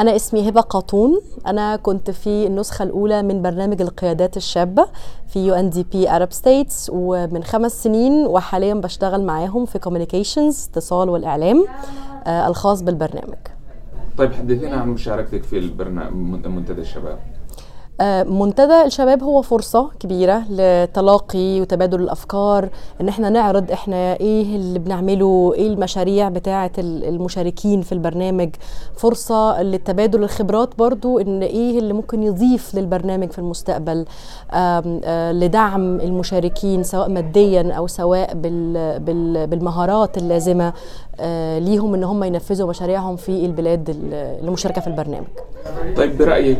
أنا اسمي هبة قاطون أنا كنت في النسخة الأولى من برنامج القيادات الشابة في يو إن دي بي Arab States ومن خمس سنين وحاليا بشتغل معاهم في Communications اتصال والإعلام آه الخاص بالبرنامج. طيب حدثينا عن مشاركتك في البرنامج منتدى الشباب. منتدى الشباب هو فرصة كبيرة لتلاقي وتبادل الأفكار إن إحنا نعرض إحنا إيه اللي بنعمله إيه المشاريع بتاعة المشاركين في البرنامج. فرصة لتبادل الخبرات برضو إن إيه اللي ممكن يضيف للبرنامج في المستقبل. آه، لدعم المشاركين سواء ماديا أو سواء بالمهارات اللازمة. آه، ليهم إن هم ينفذوا مشاريعهم في البلاد المشاركة في البرنامج. طيب برأيك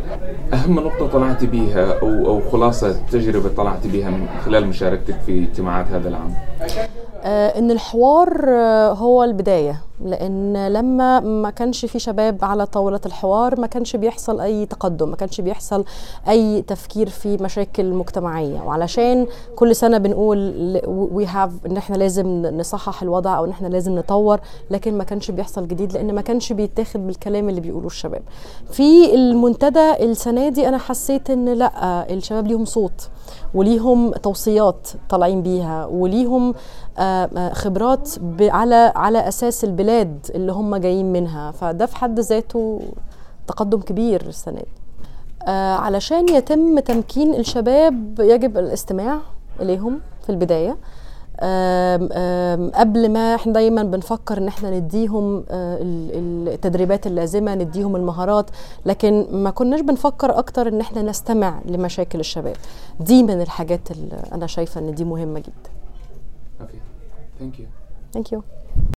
أهم نقطة طلعت بيها أو أو خلاصة تجربة طلعت بيها من خلال مشاركتك في اجتماعات هذا العام؟ آه، إن الحوار آه، هو البداية لأن لما ما كانش في شباب على طاولة الحوار ما كانش بيحصل أي تقدم ما كانش بيحصل أي تفكير في مشاكل مجتمعية. وعلشان كل سنة بنقول we have إن إحنا لازم نصحح الوضع أو إن إحنا لازم نطور لكن ما كانش بيحصل جديد لأن ما كانش بيتاخد بالكلام اللي بيقولوه الشباب. في المنتدى السنة دي أنا حسيت إن لأ الشباب ليهم صوت. وليهم توصيات طالعين بيها وليهم آه، آه، خبرات على على أساس البلاد اللي هم جايين منها. فده في حد ذاته تقدم كبير السنة دي. آه، علشان يتم تمكين الشباب يجب الاستماع إليهم في البداية. آم آم قبل ما إحنا دايما بنفكر ان إحنا نديهم التدريبات اللازمة نديهم المهارات لكن ما كناش بنفكر أكتر ان إحنا نستمع لمشاكل الشباب دي من الحاجات اللي أنا شايفة إن دي مهمة جدا Okay. Thank you. Thank you.